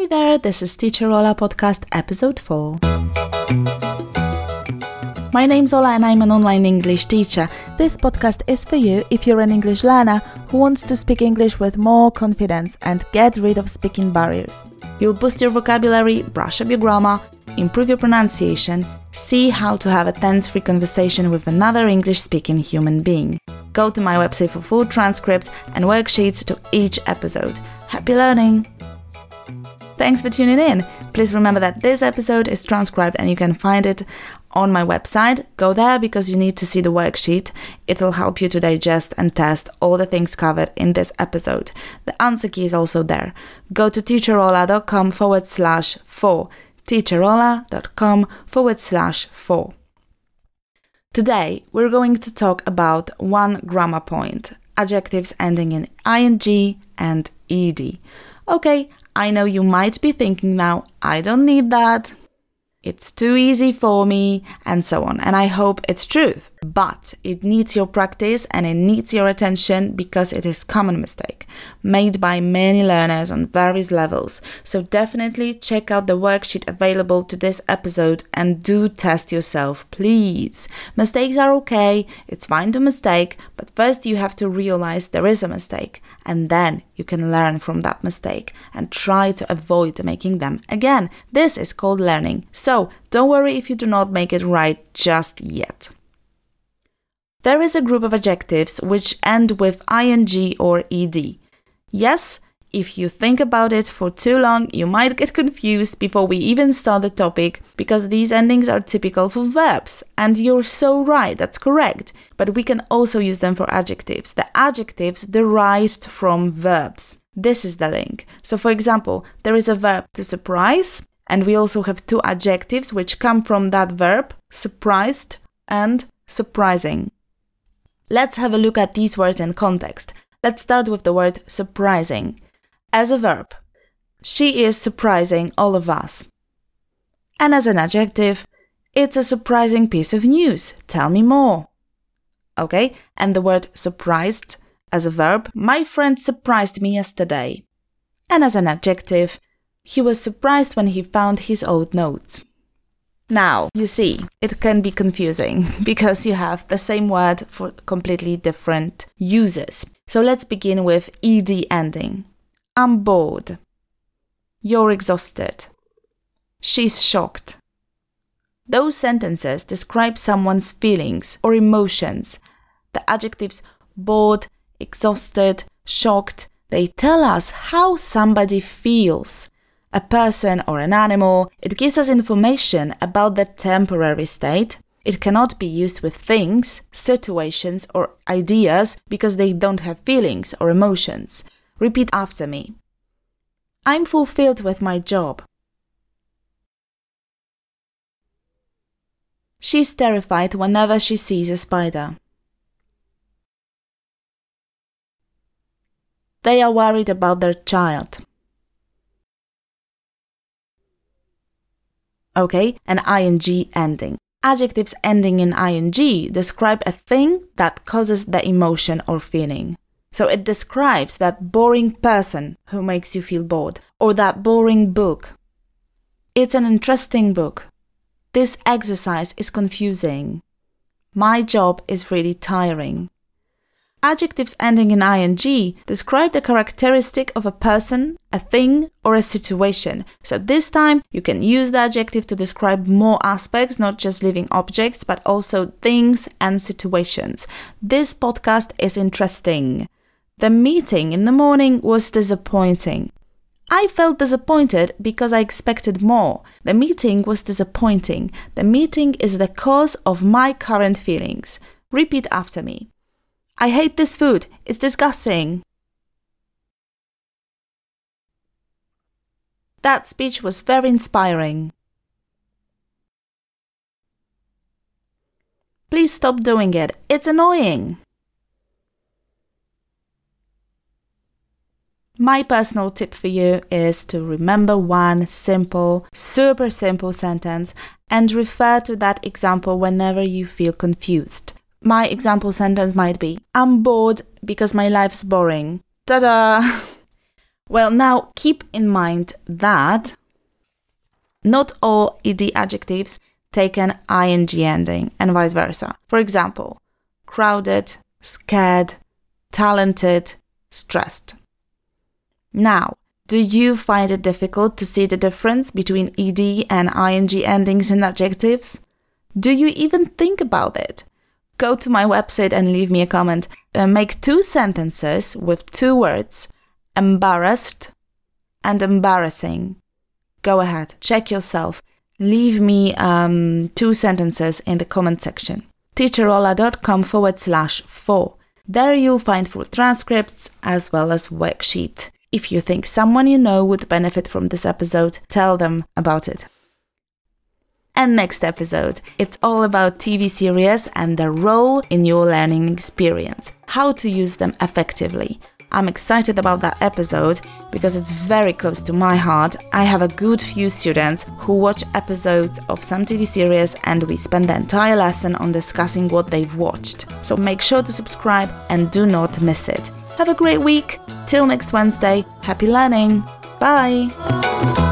Hey there, this is Teacher Ola Podcast, episode 4. My name's Ola and I'm an online English teacher. This podcast is for you if you're an English learner who wants to speak English with more confidence and get rid of speaking barriers. You'll boost your vocabulary, brush up your grammar, improve your pronunciation, see how to have a tense free conversation with another English speaking human being. Go to my website for full transcripts and worksheets to each episode. Happy learning! Thanks for tuning in. Please remember that this episode is transcribed and you can find it on my website. Go there because you need to see the worksheet. It'll help you to digest and test all the things covered in this episode. The answer key is also there. Go to teacherola.com forward slash four. teacherola.com forward slash four. Today, we're going to talk about one grammar point adjectives ending in ing and ed. Okay, I know you might be thinking now, I don't need that. It's too easy for me, and so on. And I hope it's truth. But it needs your practice and it needs your attention because it is common mistake made by many learners on various levels. So definitely check out the worksheet available to this episode and do test yourself, please. Mistakes are okay, it's fine to mistake, but first you have to realize there is a mistake and then you can learn from that mistake and try to avoid making them again. This is called learning. So don't worry if you do not make it right just yet. There is a group of adjectives which end with ing or ed. Yes, if you think about it for too long, you might get confused before we even start the topic because these endings are typical for verbs. And you're so right, that's correct. But we can also use them for adjectives. The adjectives derived from verbs. This is the link. So, for example, there is a verb to surprise, and we also have two adjectives which come from that verb surprised and surprising. Let's have a look at these words in context. Let's start with the word surprising. As a verb, she is surprising all of us. And as an adjective, it's a surprising piece of news. Tell me more. Okay, and the word surprised as a verb, my friend surprised me yesterday. And as an adjective, he was surprised when he found his old notes. Now, you see, it can be confusing because you have the same word for completely different uses. So let's begin with ed ending. I'm bored. You're exhausted. She's shocked. Those sentences describe someone's feelings or emotions. The adjectives bored, exhausted, shocked, they tell us how somebody feels a person or an animal. It gives us information about the temporary state. It cannot be used with things, situations, or ideas because they don't have feelings or emotions. Repeat after me. I'm fulfilled with my job. She's terrified whenever she sees a spider. They are worried about their child. Okay, an ing ending. Adjectives ending in ing describe a thing that causes the emotion or feeling. So it describes that boring person who makes you feel bored, or that boring book. It's an interesting book. This exercise is confusing. My job is really tiring. Adjectives ending in ing describe the characteristic of a person, a thing, or a situation. So this time you can use the adjective to describe more aspects, not just living objects, but also things and situations. This podcast is interesting. The meeting in the morning was disappointing. I felt disappointed because I expected more. The meeting was disappointing. The meeting is the cause of my current feelings. Repeat after me. I hate this food. It's disgusting. That speech was very inspiring. Please stop doing it. It's annoying. My personal tip for you is to remember one simple, super simple sentence and refer to that example whenever you feel confused. My example sentence might be I'm bored because my life's boring. Ta da! Well, now keep in mind that not all ed adjectives take an ing ending and vice versa. For example, crowded, scared, talented, stressed. Now, do you find it difficult to see the difference between ed and ing endings in adjectives? Do you even think about it? Go to my website and leave me a comment. Uh, make two sentences with two words embarrassed and embarrassing. Go ahead, check yourself. Leave me um, two sentences in the comment section. teacherola.com forward slash four. There you'll find full transcripts as well as worksheet. If you think someone you know would benefit from this episode, tell them about it. And next episode, it's all about TV series and their role in your learning experience, how to use them effectively. I'm excited about that episode because it's very close to my heart. I have a good few students who watch episodes of some TV series and we spend the entire lesson on discussing what they've watched. So make sure to subscribe and do not miss it. Have a great week. Till next Wednesday. Happy learning. Bye.